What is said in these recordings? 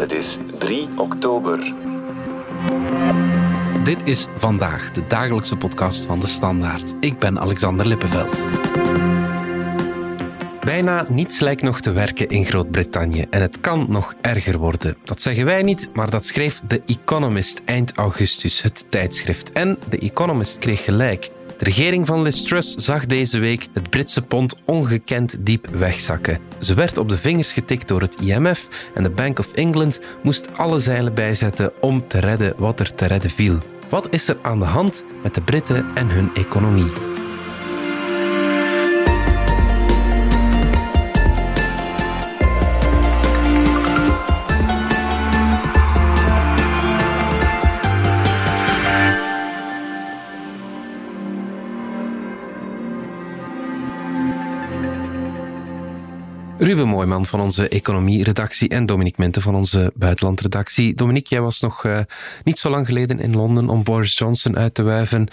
Het is 3 oktober. Dit is vandaag de dagelijkse podcast van de Standaard. Ik ben Alexander Lippenveld. Bijna niets lijkt nog te werken in Groot-Brittannië en het kan nog erger worden. Dat zeggen wij niet, maar dat schreef The Economist eind augustus, het tijdschrift. En The Economist kreeg gelijk. De regering van Liz Truss zag deze week het Britse pond ongekend diep wegzakken. Ze werd op de vingers getikt door het IMF en de Bank of England moest alle zeilen bijzetten om te redden wat er te redden viel. Wat is er aan de hand met de Britten en hun economie? Ruben Mooiman van onze economie-redactie en Dominique Mente van onze buitenlandredactie. Dominique, jij was nog uh, niet zo lang geleden in Londen om Boris Johnson uit te wuiven.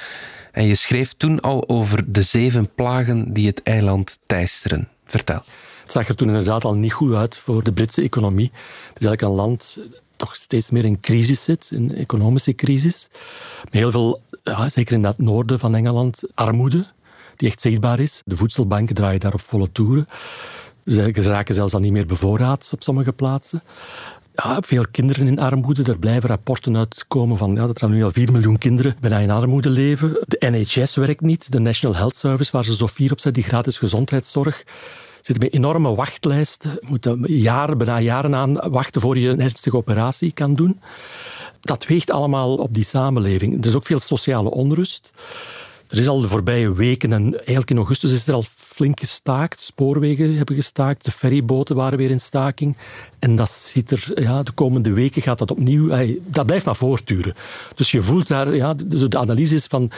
En je schreef toen al over de zeven plagen die het eiland teisteren. Vertel. Het zag er toen inderdaad al niet goed uit voor de Britse economie. Het is eigenlijk een land toch steeds meer in crisis zit, in economische crisis. Met heel veel, zeker in dat noorden van Engeland, armoede die echt zichtbaar is. De voedselbanken draaien daar op volle toeren. Ze raken zelfs al niet meer bevoorraad op sommige plaatsen. Ja, veel kinderen in armoede. Er blijven rapporten uitkomen van ja, dat er nu al 4 miljoen kinderen bijna in armoede leven. De NHS werkt niet, de National Health Service, waar ze zo vier op zet, die gratis gezondheidszorg. Zitten met enorme wachtlijsten. Je moet jaren, bijna jaren aan wachten voor je een ernstige operatie kan doen. Dat weegt allemaal op die samenleving. Er is ook veel sociale onrust. Er is al de voorbije weken en eigenlijk in augustus is er al flink gestaakt. Spoorwegen hebben gestaakt, de ferryboten waren weer in staking. En dat ziet er, ja, de komende weken gaat dat opnieuw, dat blijft maar voortduren. Dus je voelt daar, ja, de analyse is van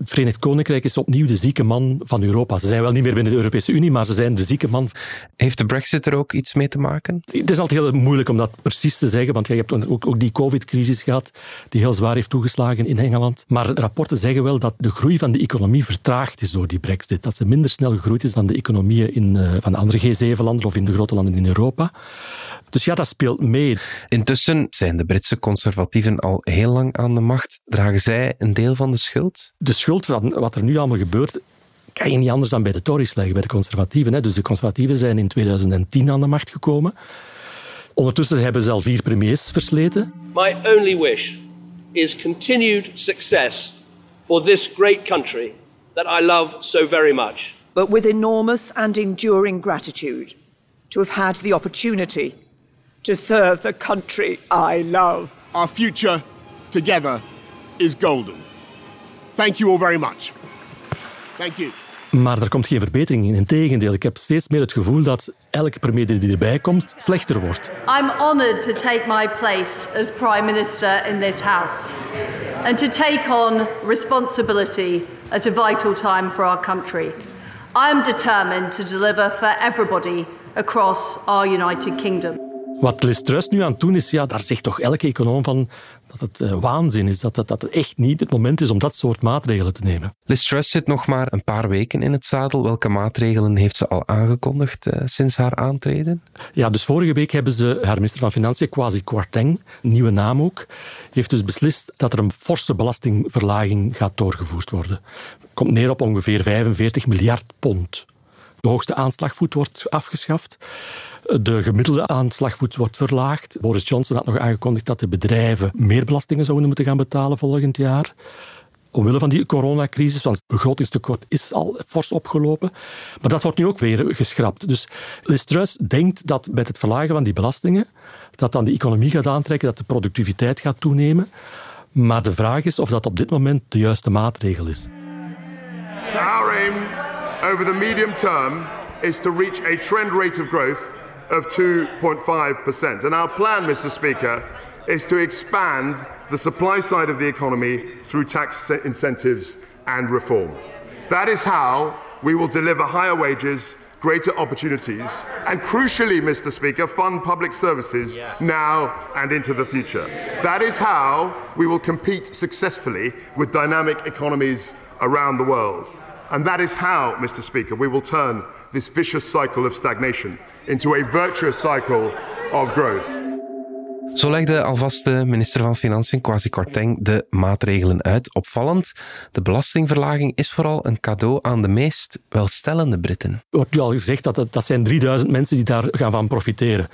het Verenigd Koninkrijk is opnieuw de zieke man van Europa. Ze zijn wel niet meer binnen de Europese Unie, maar ze zijn de zieke man. Heeft de brexit er ook iets mee te maken? Het is altijd heel moeilijk om dat precies te zeggen, want je hebt ook, ook die covid-crisis gehad, die heel zwaar heeft toegeslagen in Engeland. Maar rapporten zeggen wel dat de groei van de economie vertraagd is door die brexit. Dat ze minder snel gegroeid is dan de economieën in, uh, van andere G7-landen of in de grote landen in Europa. Dus ja, dat speelt mee. Intussen zijn de Britse conservatieven al heel lang aan de macht. Dragen zij een deel van de schuld? De schuld van wat er nu allemaal gebeurt, kan je niet anders dan bij de Tories leggen, bij de conservatieven. Dus de conservatieven zijn in 2010 aan de macht gekomen. Ondertussen hebben ze al vier premiers versleten. My only wish is continued success for this great country that I love so very much. But with enormous and enduring gratitude to have had the opportunity to serve the country I love. Our future together is golden. Thank you all very much. Thank you. Maar er komt geen verbetering in. Integendeel, ik heb steeds meer het gevoel dat elke premier die erbij komt, slechter wordt. I'm honored to take my place as Prime Minister in this House and to take on responsibility at a vital time for our country. I am determined to deliver for everybody across our United Kingdom. Wat Liz Truss nu aan het doen is, ja, daar zegt toch elke econoom van dat het uh, waanzin is, dat, dat, dat het echt niet het moment is om dat soort maatregelen te nemen. Liz Truss zit nog maar een paar weken in het zadel. Welke maatregelen heeft ze al aangekondigd uh, sinds haar aantreden? Ja, dus vorige week hebben ze, haar minister van Financiën, Kwasi Kwarteng, nieuwe naam ook, heeft dus beslist dat er een forse belastingverlaging gaat doorgevoerd worden. Komt neer op ongeveer 45 miljard pond. De hoogste aanslagvoet wordt afgeschaft. De gemiddelde aanslagvoet wordt verlaagd. Boris Johnson had nog aangekondigd dat de bedrijven meer belastingen zouden moeten gaan betalen volgend jaar. Omwille van die coronacrisis, want het begrotingstekort is al fors opgelopen. Maar dat wordt nu ook weer geschrapt. Dus Liz denkt dat met het verlagen van die belastingen, dat dan de economie gaat aantrekken, dat de productiviteit gaat toenemen. Maar de vraag is of dat op dit moment de juiste maatregel is. Our aim over the medium term is to reach a trend rate of growth of 2.5%. And our plan, Mr. Speaker, is to expand the supply side of the economy through tax incentives and reform. That is how we will deliver higher wages, greater opportunities, and crucially, Mr. Speaker, fund public services yeah. now and into the future. That is how we will compete successfully with dynamic economies around the world. And that is how, Mr. Speaker, we will turn this vicious cycle of stagnation into a virtuous cycle of growth. Zo legde alvast de minister van Financiën, Kwasi Kwarteng, de maatregelen uit. Opvallend, de belastingverlaging is vooral een cadeau aan de meest welstellende Britten. Wordt nu al gezegd dat dat zijn 3000 mensen die daar gaan van profiteren.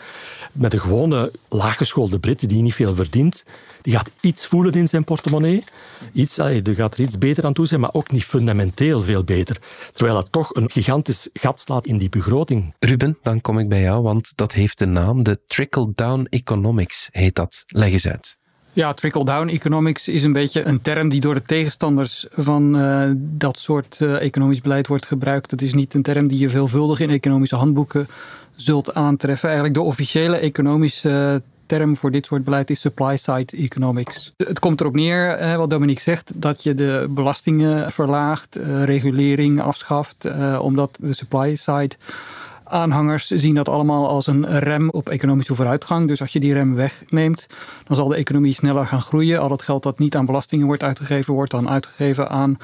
Met een gewone laaggeschoolde Brit die niet veel verdient, die gaat iets voelen in zijn portemonnee. Iets, die gaat er iets beter aan toe zijn, maar ook niet fundamenteel veel beter. Terwijl dat toch een gigantisch gat slaat in die begroting. Ruben, dan kom ik bij jou, want dat heeft de naam de trickle-down economics heet dat. Leg eens uit. Ja, trickle-down economics is een beetje een term die door de tegenstanders van uh, dat soort uh, economisch beleid wordt gebruikt. Dat is niet een term die je veelvuldig in economische handboeken zult aantreffen. Eigenlijk de officiële economische term voor dit soort beleid is supply-side economics. Het komt erop neer, wat Dominique zegt, dat je de belastingen verlaagt, regulering afschaft, omdat de supply-side aanhangers zien dat allemaal als een rem op economische vooruitgang. Dus als je die rem wegneemt, dan zal de economie sneller gaan groeien. Al het geld dat niet aan belastingen wordt uitgegeven, wordt dan uitgegeven aan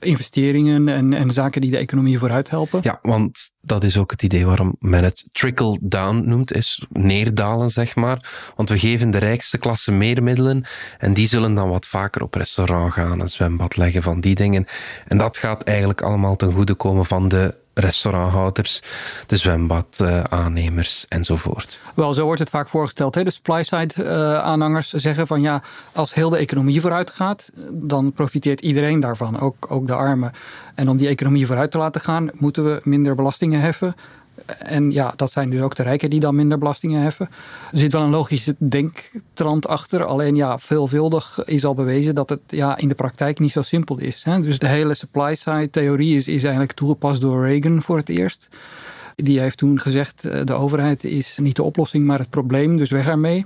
investeringen en, en zaken die de economie vooruit helpen. Ja, want dat is ook het idee waarom men het trickle-down noemt, is neerdalen, zeg maar. Want we geven de rijkste klasse meer middelen en die zullen dan wat vaker op restaurant gaan, een zwembad leggen, van die dingen. En dat gaat eigenlijk allemaal ten goede komen van de restauranthouders, de zwembadaannemers enzovoort. Wel, zo wordt het vaak voorgesteld. Hè? De supply-side uh, aanhangers zeggen van ja, als heel de economie vooruit gaat, dan profiteert iedereen daarvan, ook, ook de armen. En om die economie vooruit te laten gaan, moeten we minder belastingen heffen. En ja, dat zijn dus ook de rijken die dan minder belastingen heffen. Er zit wel een logische denktrand achter. Alleen ja, veelvuldig is al bewezen dat het ja, in de praktijk niet zo simpel is. Hè. Dus de hele supply-side theorie is, is eigenlijk toegepast door Reagan voor het eerst. Die heeft toen gezegd, eh, de overheid is niet de oplossing, maar het probleem, dus weg ermee.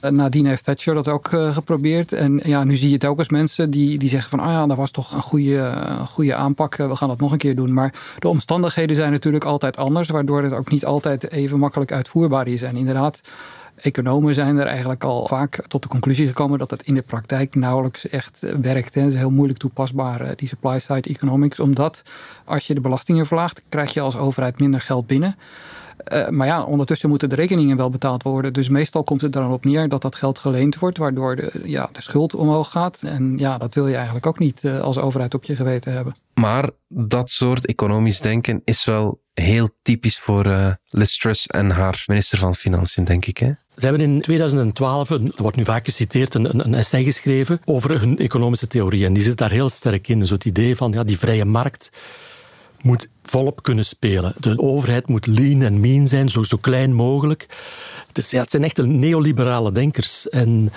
Eh, nadien heeft Thatcher dat ook uh, geprobeerd. En ja, nu zie je het ook als mensen die, die zeggen van... ah ja, dat was toch een goede, goede aanpak, we gaan dat nog een keer doen. Maar de omstandigheden zijn natuurlijk altijd anders... waardoor het ook niet altijd even makkelijk uitvoerbaar is. En inderdaad, economen zijn er eigenlijk al vaak tot de conclusie gekomen... dat het in de praktijk nauwelijks echt werkt. Het is heel moeilijk toepasbaar, die supply-side economics. Omdat als je de belastingen verlaagt... krijg je als overheid minder geld binnen... Uh, maar ja, ondertussen moeten de rekeningen wel betaald worden. Dus meestal komt het er dan op neer dat dat geld geleend wordt, waardoor de, ja, de schuld omhoog gaat. En ja, dat wil je eigenlijk ook niet uh, als overheid op je geweten hebben. Maar dat soort economisch denken is wel heel typisch voor uh, Liz Truss en haar minister van Financiën, denk ik. Hè? Ze hebben in 2012, er wordt nu vaak geciteerd, een, een essay geschreven over hun economische theorie. En die zit daar heel sterk in. Dus het idee van ja, die vrije markt moet volop kunnen spelen. De overheid moet lean en mean zijn, zo, zo klein mogelijk. Dus het zijn echt neoliberale denkers. En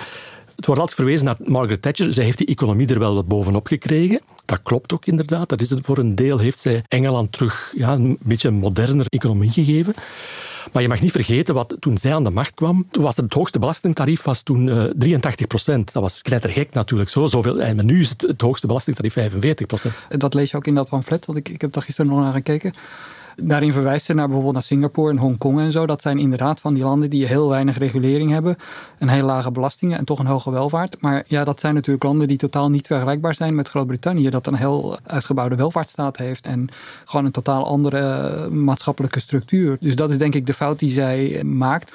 het wordt altijd verwezen naar Margaret Thatcher. Zij heeft die economie er wel wat bovenop gekregen. Dat klopt ook inderdaad. Dat is het voor een deel. Heeft zij Engeland terug ja, een beetje een moderner economie gegeven. Maar je mag niet vergeten, wat, toen zij aan de macht kwam, toen was het, hoogste belastingtarief was toen uh, eh, 83 procent. Dat was knettergek natuurlijk. Zo, zoveel, en nu is het, het hoogste belastingtarief 45 procent. Dat lees je ook in dat pamflet, want ik, ik heb daar gisteren nog naar gekeken. Daarin verwijst ze naar bijvoorbeeld naar Singapore en Hongkong en zo. Dat zijn inderdaad van die landen die heel weinig regulering hebben. Een heel lage belastingen en toch een hoge welvaart. Maar ja, dat zijn natuurlijk landen die totaal niet vergelijkbaar zijn met Groot-Brittannië. Dat een heel uitgebouwde welvaartsstaat heeft. En gewoon een totaal andere eh, maatschappelijke structuur. Dus dat is denk ik de fout die zij maakt.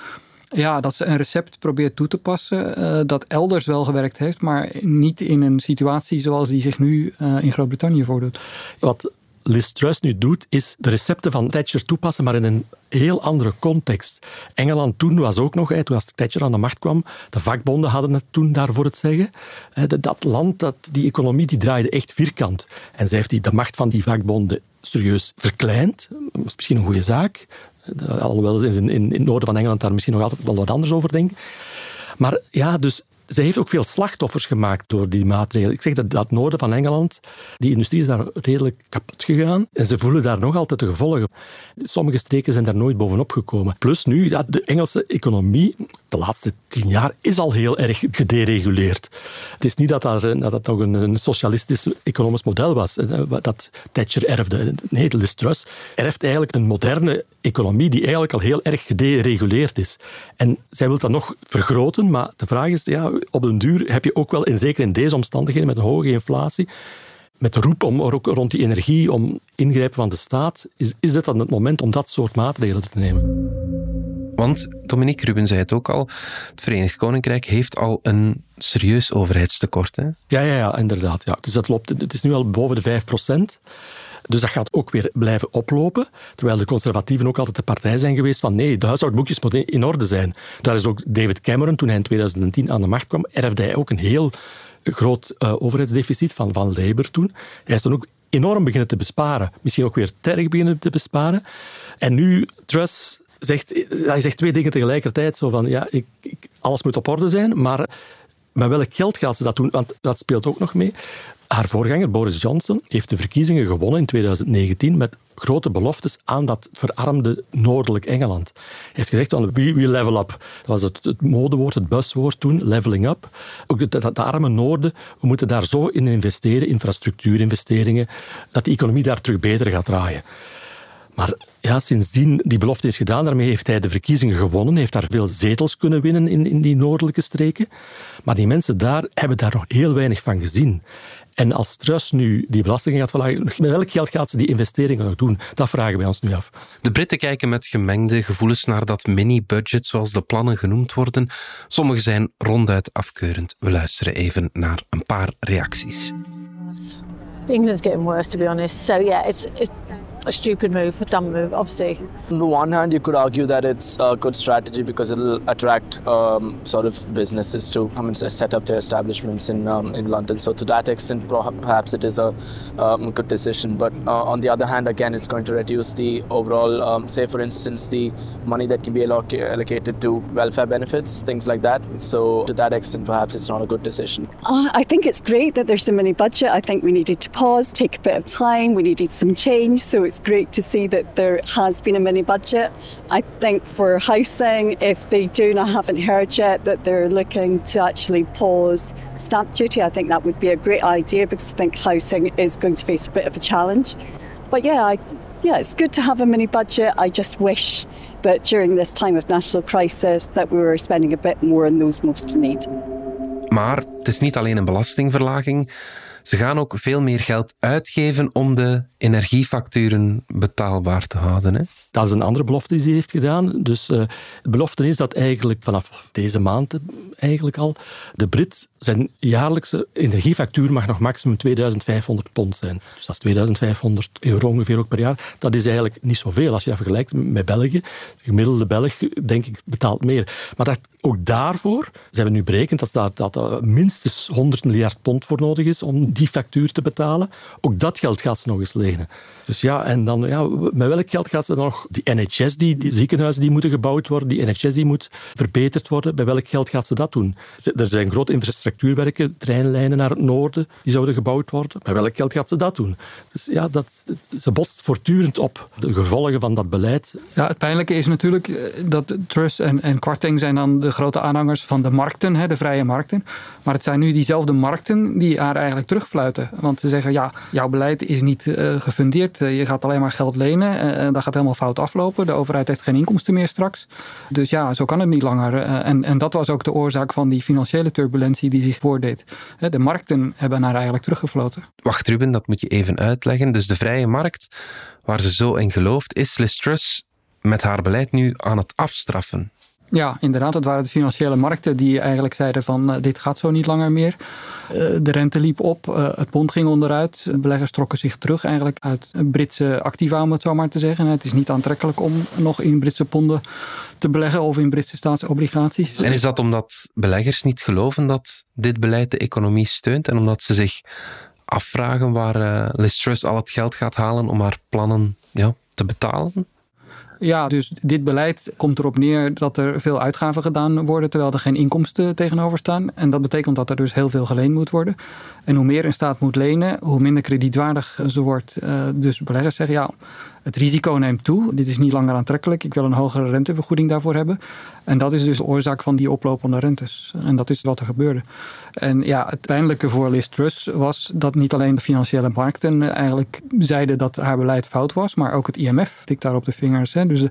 Ja, dat ze een recept probeert toe te passen uh, dat elders wel gewerkt heeft, maar niet in een situatie zoals die zich nu in Groot-Brittannië voordoet. Wat Liz Truss nu doet, is de recepten van Thatcher toepassen, maar in een heel andere context. Engeland toen was ook nog, toen als Thatcher aan de macht kwam, de vakbonden hadden het toen daarvoor het zeggen. Dat land, dat, die economie, die draaide echt vierkant. En zij heeft de macht van die vakbonden serieus verkleind. Dat is misschien een goede zaak. Alhoewel ze in, in, in het noorden van Engeland daar misschien nog altijd wel wat anders over denken. Maar ja, dus ze heeft ook veel slachtoffers gemaakt door die maatregelen. Ik zeg dat dat noorden van Engeland, die industrie is daar redelijk kapot gegaan. En ze voelen daar nog altijd de gevolgen. Sommige streken zijn daar nooit bovenop gekomen. Plus nu, de Engelse economie, de laatste tien jaar, is al heel erg gedereguleerd. Het is niet dat dat, dat, dat nog een, een, socialistisch economisch model was, dat Thatcher erfde. Nee, de Truss erft eigenlijk een moderne economie die eigenlijk al heel erg gedereguleerd is. En zij wil dat nog vergroten, maar de vraag is, ja, op den duur heb je ook wel, en zeker in deze omstandigheden met een hoge inflatie, met de roep om, ook rond die energie, om ingrijpen van de staat, is, is dit dan het moment om dat soort maatregelen te nemen? Want Dominique Ruben zei het ook al, het Verenigd Koninkrijk heeft al een serieus overheidstekort. Hè? Ja, ja, ja, inderdaad. Ja. Dus dat loopt, het is nu al boven de 5 procent. Dus dat gaat ook weer blijven oplopen. Terwijl de conservatieven ook altijd de partij zijn geweest van nee, de huishoudboekjes moeten in orde zijn. Daar is ook David Cameron, toen hij in 2010 aan de macht kwam, erfde hij ook een heel groot uh, overheidsdeficit van, van Labour toen. Hij is dan ook enorm beginnen te besparen. Misschien ook weer terg beginnen te besparen. En nu, Truss zegt, hij zegt twee dingen tegelijkertijd. Zo van, ja, ik, ik, alles moet op orde zijn, maar met welk geld gaat ze dat doen? Want dat speelt ook nog mee. Haar voorganger, Boris Johnson, heeft de verkiezingen gewonnen in 2019 met grote beloftes aan dat verarmde noordelijk Engeland. Hij heeft gezegd, we, we level up. Dat was het, het modewoord, het buswoord toen, leveling up. Ook het, arme noorden, we moeten daar zo in investeren, infrastructuurinvesteringen, dat de economie daar terug beter gaat draaien. Maar ja, sindsdien die belofte is gedaan, daarmee heeft hij de verkiezingen gewonnen, heeft daar veel zetels kunnen winnen in, in die noordelijke streken. Maar die mensen daar hebben daar nog heel weinig van gezien. En als Truss nu die belastingen gaat verlagen, met welk geld gaat ze die investeringen nog doen? Dat vragen wij ons nu af. De Britten kijken met gemengde gevoelens naar dat mini-budget, zoals de plannen genoemd worden. Sommige zijn ronduit afkeurend. We luisteren even naar een paar reacties. England's getting worse, to be honest. So yeah, it's, it's a stupid move, a dumb move, obviously. On the one hand, you could argue that it's a good strategy because it'll attract um, sort of businesses to come and set up their establishments in um, in London. So to that extent, perhaps it is a um, good decision. But uh, on the other hand, again, it's going to reduce the overall, um, say for instance, the money that can be alloc- allocated to welfare benefits, things like that. So to that extent, perhaps it's not a good decision. Uh, I think it's great that there's so many budget. I think we needed to pause, take a bit of time. We needed some change. So it's great to see that there has been a mini budget. I think for housing, if they do, and I haven't heard yet, that they're looking to actually pause stamp duty, I think that would be a great idea because I think housing is going to face a bit of a challenge. But yeah, I, yeah, it's good to have a mini budget. I just wish that during this time of national crisis that we were spending a bit more on those most in need. Maar het is niet alleen een belastingverlaging. Ze gaan ook veel meer geld uitgeven om de energiefacturen betaalbaar te houden. Hè? Dat is een andere belofte die ze heeft gedaan. Dus uh, de belofte is dat eigenlijk vanaf deze maand eigenlijk al de Brit zijn jaarlijkse energiefactuur mag nog maximum 2500 pond zijn. Dus dat is 2500 euro ongeveer ook per jaar. Dat is eigenlijk niet zoveel als je dat vergelijkt met België. De gemiddelde Belg, denk ik, betaalt meer. Maar dat, ook daarvoor, ze hebben nu berekend dat, dat, dat er minstens 100 miljard pond voor nodig is om die factuur te betalen. Ook dat geld gaat ze nog eens lenen. Dus ja, en dan, ja, met welk geld gaat ze dan nog die NHS, die, die ziekenhuizen die moeten gebouwd worden, die NHS die moet verbeterd worden, bij welk geld gaat ze dat doen? Er zijn grote infrastructuurwerken, treinlijnen naar het noorden, die zouden gebouwd worden. Bij welk geld gaat ze dat doen? Dus ja, dat, ze botst voortdurend op de gevolgen van dat beleid. Ja, het pijnlijke is natuurlijk eh, dat Truss en, en zijn dan de grote aanhangers van de markten, hè, de vrije markten. Maar het zijn nu diezelfde markten die haar eigenlijk terugfluiten. Want ze zeggen, ja, jouw beleid is niet uh, gefundeerd. Eh, je gaat alleen maar geld lenen. en dat gaat helemaal fout aflopen. De overheid heeft geen inkomsten meer straks. Dus ja, zo kan het niet langer. en, en dat was ook de oorzaak van die financiële turbulentie die zich voordeed. De markten hebben haar eigenlijk teruggefloten. Wacht Ruben, dat moet je even uitleggen. Dus de vrije markt, waar ze zo in gelooft, is Liz Truss met haar beleid nu aan het afstraffen. Ja, inderdaad. Het waren de financiële markten die eigenlijk zeiden van uh, dit gaat zo niet langer meer. Uh, de rente liep op, uh, het pond ging onderuit. Beleggers trokken zich terug eigenlijk uit Britse activa, om het zo maar te zeggen. Het is niet aantrekkelijk om nog in Britse ponden te beleggen of in Britse staatsobligaties. En is dat omdat beleggers niet geloven dat dit beleid de economie steunt en omdat ze zich afvragen waar Liz Truss al het geld gaat halen om haar plannen ja, te betalen? Ja, dus dit beleid komt erop neer dat er veel uitgaven gedaan worden terwijl er geen inkomsten tegenover staan. En dat betekent dat er dus heel veel geleend moet worden. En hoe meer een staat moet lenen, hoe minder kredietwaardig ze wordt. Uh, dus beleggers zeggen ja, het risico neemt toe. Dit is niet langer aantrekkelijk. Ik wil een hogere rentevergoeding daarvoor hebben. En dat is dus de oorzaak van die oplopende rentes. En dat is wat er gebeurde. En ja, het pijnlijke voor Liz Truss was dat niet alleen de financiële markten eigenlijk zeiden dat haar beleid fout was, maar ook het IMF tikt daar op de vingers. Hè. Dus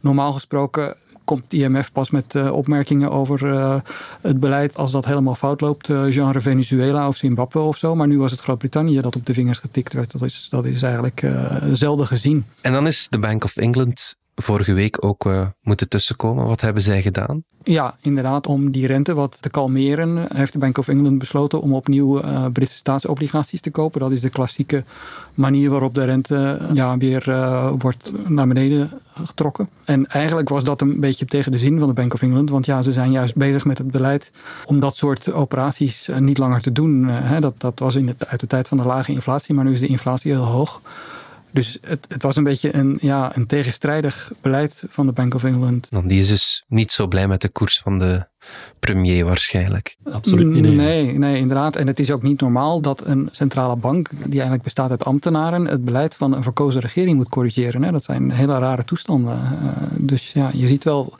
normaal gesproken komt IMF pas met uh, opmerkingen over uh, het beleid als dat helemaal fout loopt. Uh, genre Venezuela of Zimbabwe of zo. Maar nu was het Groot-Brittannië dat op de vingers getikt werd. Dat is, dat is eigenlijk zelden gezien. En dan is de Bank of England vorige week ook uh, moeten tussenkomen. Wat hebben zij gedaan? Ja, inderdaad. Om die rente wat te kalmeren, heeft de Bank of England besloten om opnieuw uh, Britse staatsobligaties te kopen. Dat is de klassieke manier waarop de rente ja, weer wordt naar beneden getrokken. En eigenlijk was dat een beetje tegen de zin van de Bank of England. Want ja, ze zijn juist bezig met het beleid om dat soort operaties niet langer te doen. Hè. Dat, dat was in uit de tijd van de lage inflatie, maar nu is de inflatie heel hoog. Dus het, het, was een beetje een, ja, een tegenstrijdig beleid van de Bank of England. Dan die is dus niet zo blij met de koers van de premier waarschijnlijk. Absoluut niet. Nee. nee, nee, inderdaad. En het is ook niet normaal dat een centrale bank, die eigenlijk bestaat uit ambtenaren, het beleid van een verkozen regering moet corrigeren. Hè. Dat zijn hele rare toestanden. Eh, dus ja, je ziet wel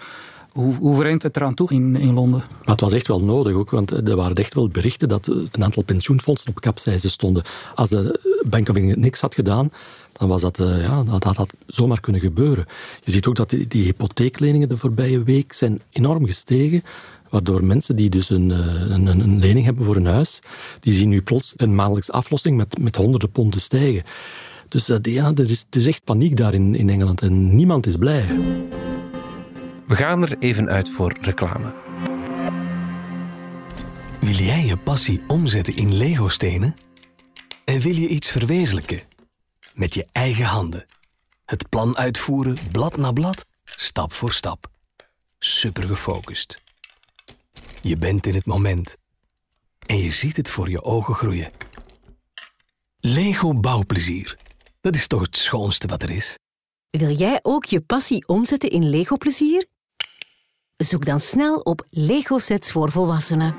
hoe, hoe vreemd het eraan toe in, in Londen. Maar het was echt wel nodig ook, want er waren echt wel berichten dat een aantal pensioenfondsen op kapseizen stonden. Als de Bank of England niks had gedaan, dan was dat, uh, ja, dat had dat zomaar kunnen gebeuren. Je ziet ook dat die, die hypotheekleningen de voorbije week zijn enorm gestegen. Waardoor mensen die dus een, een, een, lening hebben voor een huis, die zien nu plots een maandelijks aflossing met, met honderden ponden stijgen. Dus uh, ja, er is, er is echt paniek daar in, in Engeland en niemand is blij. We gaan er even uit voor reclame. Wil jij je passie omzetten in Lego-stenen? En wil je iets verwezenlijken? Met je eigen handen. Het plan uitvoeren, blad na blad, stap voor stap. Super gefocust. Je bent in het moment. En je ziet het voor je ogen groeien. Lego bouwplezier. Dat is toch het schoonste wat er is? Wil jij ook je passie omzetten in Lego-plezier? Zoek dan snel op Lego sets voor volwassenen.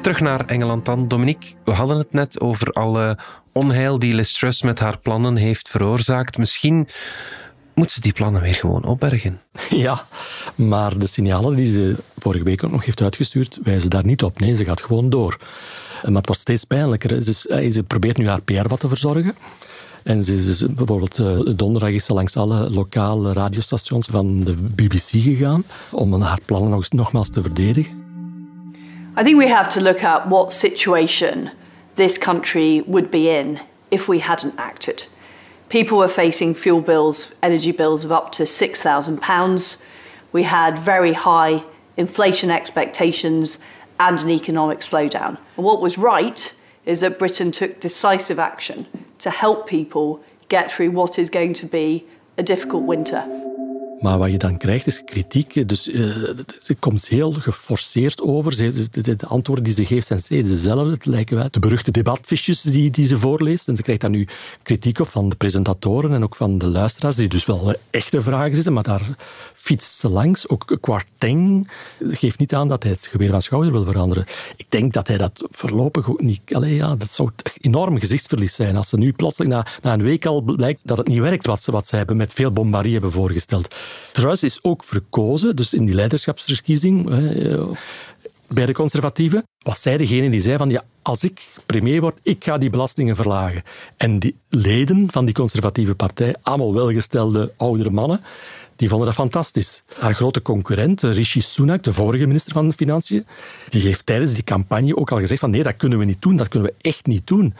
Terug naar Engeland dan. Dominique, we hadden het net over alle onheil die Liz Truss met haar plannen heeft veroorzaakt. Misschien moet ze die plannen weer gewoon opbergen. Ja, maar de signalen die ze vorige week ook nog heeft uitgestuurd, wijzen daar niet op. Nee, ze gaat gewoon door. Maar het wordt steeds pijnlijker. Ze, ze probeert nu haar PR wat te verzorgen. En ze is bijvoorbeeld uh, donderdag is ze langs alle lokale radiostations van de BBC gegaan om haar plannen nog, nogmaals te verdedigen. I think we have to look at what situation this country would be in if we hadn't acted. People were facing fuel bills, energy bills of up to £6,000. We had very high inflation expectations and an economic slowdown. What was right is that Britain took decisive action to help people get through what is going to be a difficult winter. Maar wat je dan krijgt is kritiek. Dus uh, ze komt heel geforceerd over. Ze, de, de, antwoorden die ze geeft zijn steeds dezelfde. Het lijken de beruchte debatfiches die, die ze voorleest. En ze krijgt dan nu kritiek op van de presentatoren en ook van de luisteraars, die dus wel echte vragen zitten, maar daar fietst ze langs. Ook Kwarteng geeft niet aan dat hij het geweer van schouder wil veranderen. Ik denk dat hij dat voorlopig ook niet... Allee, ja, dat zou enorm gezichtsverlies zijn als ze nu plotseling na, een week al blijkt dat het niet werkt wat ze, wat ze hebben met veel bombarie hebben voorgesteld. Truss is ook verkozen, dus in die leiderschapsverkiezing bij de conservatieven, was zij degene die zei van ja, als ik premier word, ik ga die belastingen verlagen. En die leden van die conservatieve partij, allemaal welgestelde oudere mannen, die vonden dat fantastisch. Haar grote concurrent, Rishi Sunak, de vorige minister van Financiën, die heeft tijdens die campagne ook al gezegd van nee, dat kunnen we niet doen, dat kunnen we echt niet doen.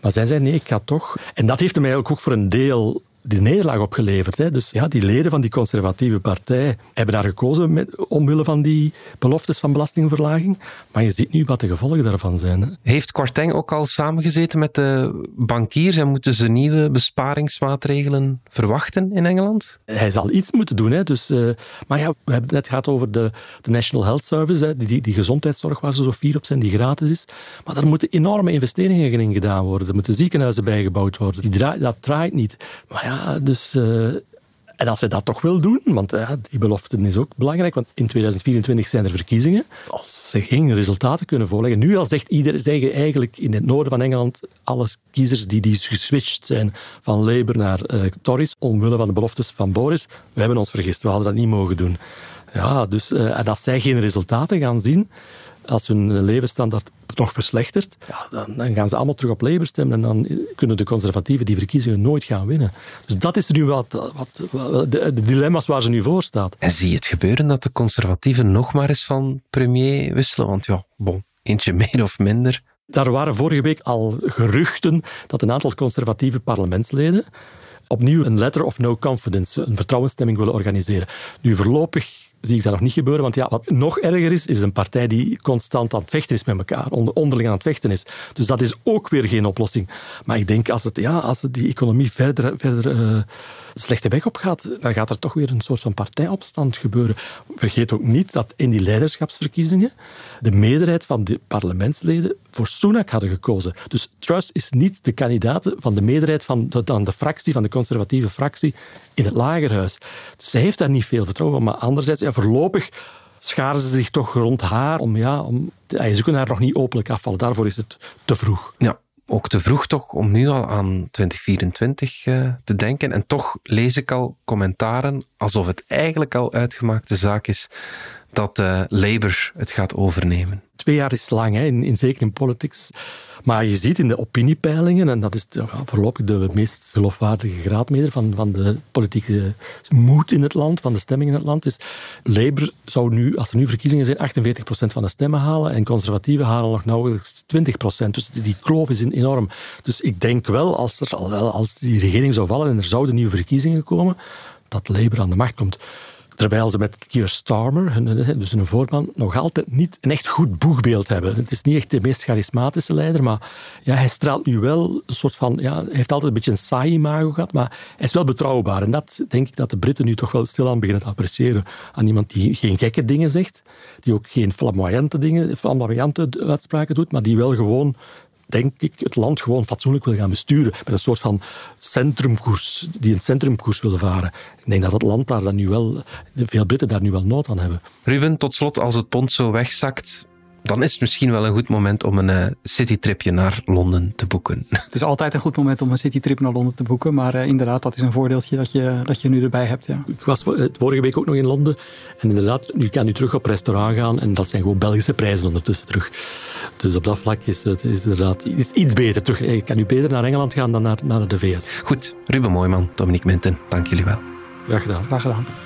Maar zij zei nee, ik ga toch. En dat heeft hem eigenlijk ook voor een deel de nederlaag opgeleverd. Hè. Dus ja, die leden van die conservatieve partij hebben daar gekozen met, omwille van die beloftes van belastingverlaging. Maar je ziet nu wat de gevolgen daarvan zijn. Hè. Heeft Kwarteng ook al samengezeten met de bankiers en moeten ze nieuwe besparingsmaatregelen verwachten in Engeland? Hij zal iets moeten doen. Hè. Dus, uh, maar ja, we hebben het net gehad over de, de National Health Service, hè, die, die gezondheidszorg waar ze zo fier op zijn, die gratis is. Maar daar moeten enorme investeringen in gedaan worden. Er moeten ziekenhuizen bijgebouwd worden. Die draait, dat draait niet. Maar ja, dus... Uh, en als hij dat toch wil doen, want die belofte is ook belangrijk, want in 2024 zijn er verkiezingen. Als ze geen resultaten kunnen voorleggen. Nu al zegt iedereen, zeggen eigenlijk in het noorden van Engeland alle kiezers die, die geswitcht zijn van Labour naar uh, Tories, omwille van de beloftes van Boris, we hebben ons vergist, we hadden dat niet mogen doen. Ja, dus, uh, en als zij geen resultaten gaan zien, als hun levensstandaard nog verslechtert, ja, dan, dan, gaan ze allemaal terug op Labour stemmen en dan kunnen de conservatieven die verkiezingen nooit gaan winnen. Dus dat is nu wat, wat de, de, dilemma's waar ze nu voor staat. En zie je het gebeuren dat de conservatieven nog maar eens van premier wisselen? Want ja, bon, eentje meer of minder. Daar waren vorige week al geruchten dat een aantal conservatieve parlementsleden opnieuw een letter of no confidence, een vertrouwensstemming willen organiseren. Nu, voorlopig zie ik dat nog niet gebeuren. Want ja, wat nog erger is, is een partij die constant aan het vechten is met elkaar, onderling aan het vechten is. Dus dat is ook weer geen oplossing. Maar ik denk, als, het, ja, als die economie verder, verder uh, slechte weg op gaat, dan gaat er toch weer een soort van partijopstand gebeuren. Vergeet ook niet dat in die leiderschapsverkiezingen de meerderheid van de parlementsleden voor Sunak hadden gekozen. Dus Truss is niet de kandidaat van de meerderheid van de, van de fractie, van de conservatieve fractie in het lagerhuis. Dus zij heeft daar niet veel vertrouwen. Maar anderzijds, ja, voorlopig scharen ze zich toch rond haar om, ja, om, ze kunnen haar nog niet openlijk afvallen. Daarvoor is het te vroeg. Ja, ook te vroeg toch om nu al aan 2024 uh, eh, te denken. En toch lees ik al commentaren alsof het eigenlijk al uitgemaakte zaak is dat uh, Labour het gaat overnemen. Twee jaar is lang, hè, in, in, zeker in politics. Maar je ziet in de opiniepeilingen, en dat is voorlopig de meest geloofwaardige graadmeter van, van de politieke moed in het land, van de stemming in het land, is Labour zou nu, als er nu verkiezingen zijn, 48% van de stemmen halen en conservatieven halen nog nauwelijks 20%. Dus die kloof is enorm. Dus ik denk wel, als, er, als die regering zou vallen en er zouden nieuwe verkiezingen komen, dat Labour aan de macht komt. Terwijl ze met Keir Starmer, dus een voorman, nog altijd niet een echt goed boegbeeld hebben. Het is niet echt de meest charismatische leider, maar ja, hij straalt nu wel een soort van... Ja, hij heeft altijd een beetje een saai imago gehad, maar hij is wel betrouwbaar. En dat denk ik dat de Britten nu toch wel stilaan beginnen te appreciëren. Aan iemand die geen gekke dingen zegt, die ook geen flamboyante dingen, flamboyante uitspraken doet, maar die wel gewoon denk ik, het land gewoon fatsoenlijk wil gaan besturen. Met een soort van centrumkoers, die een centrumkoers wil varen. Ik denk dat het land daar dan nu wel, veel Britten daar nu wel nood aan hebben. Ruben, tot slot, als het pond zo wegzakt, dan is het misschien wel een goed moment om een uh, citytripje naar Londen te boeken. Het is altijd een goed moment om een citytrip naar Londen te boeken. Maar uh, inderdaad, dat is een voordeeltje dat je, dat je nu erbij hebt. Ja. Ik was eh, vorige week ook nog in Londen. En inderdaad, nu kan u terug op restaurant gaan. En dat zijn gewoon Belgische prijzen ondertussen terug. Dus op dat vlak is het is inderdaad is iets beter. Terug. Je kan nu beter naar Engeland gaan dan naar, naar de VS. Goed, Ruben Mooiman, Dominique Minten, dank jullie wel. Graag gedaan. Graag gedaan.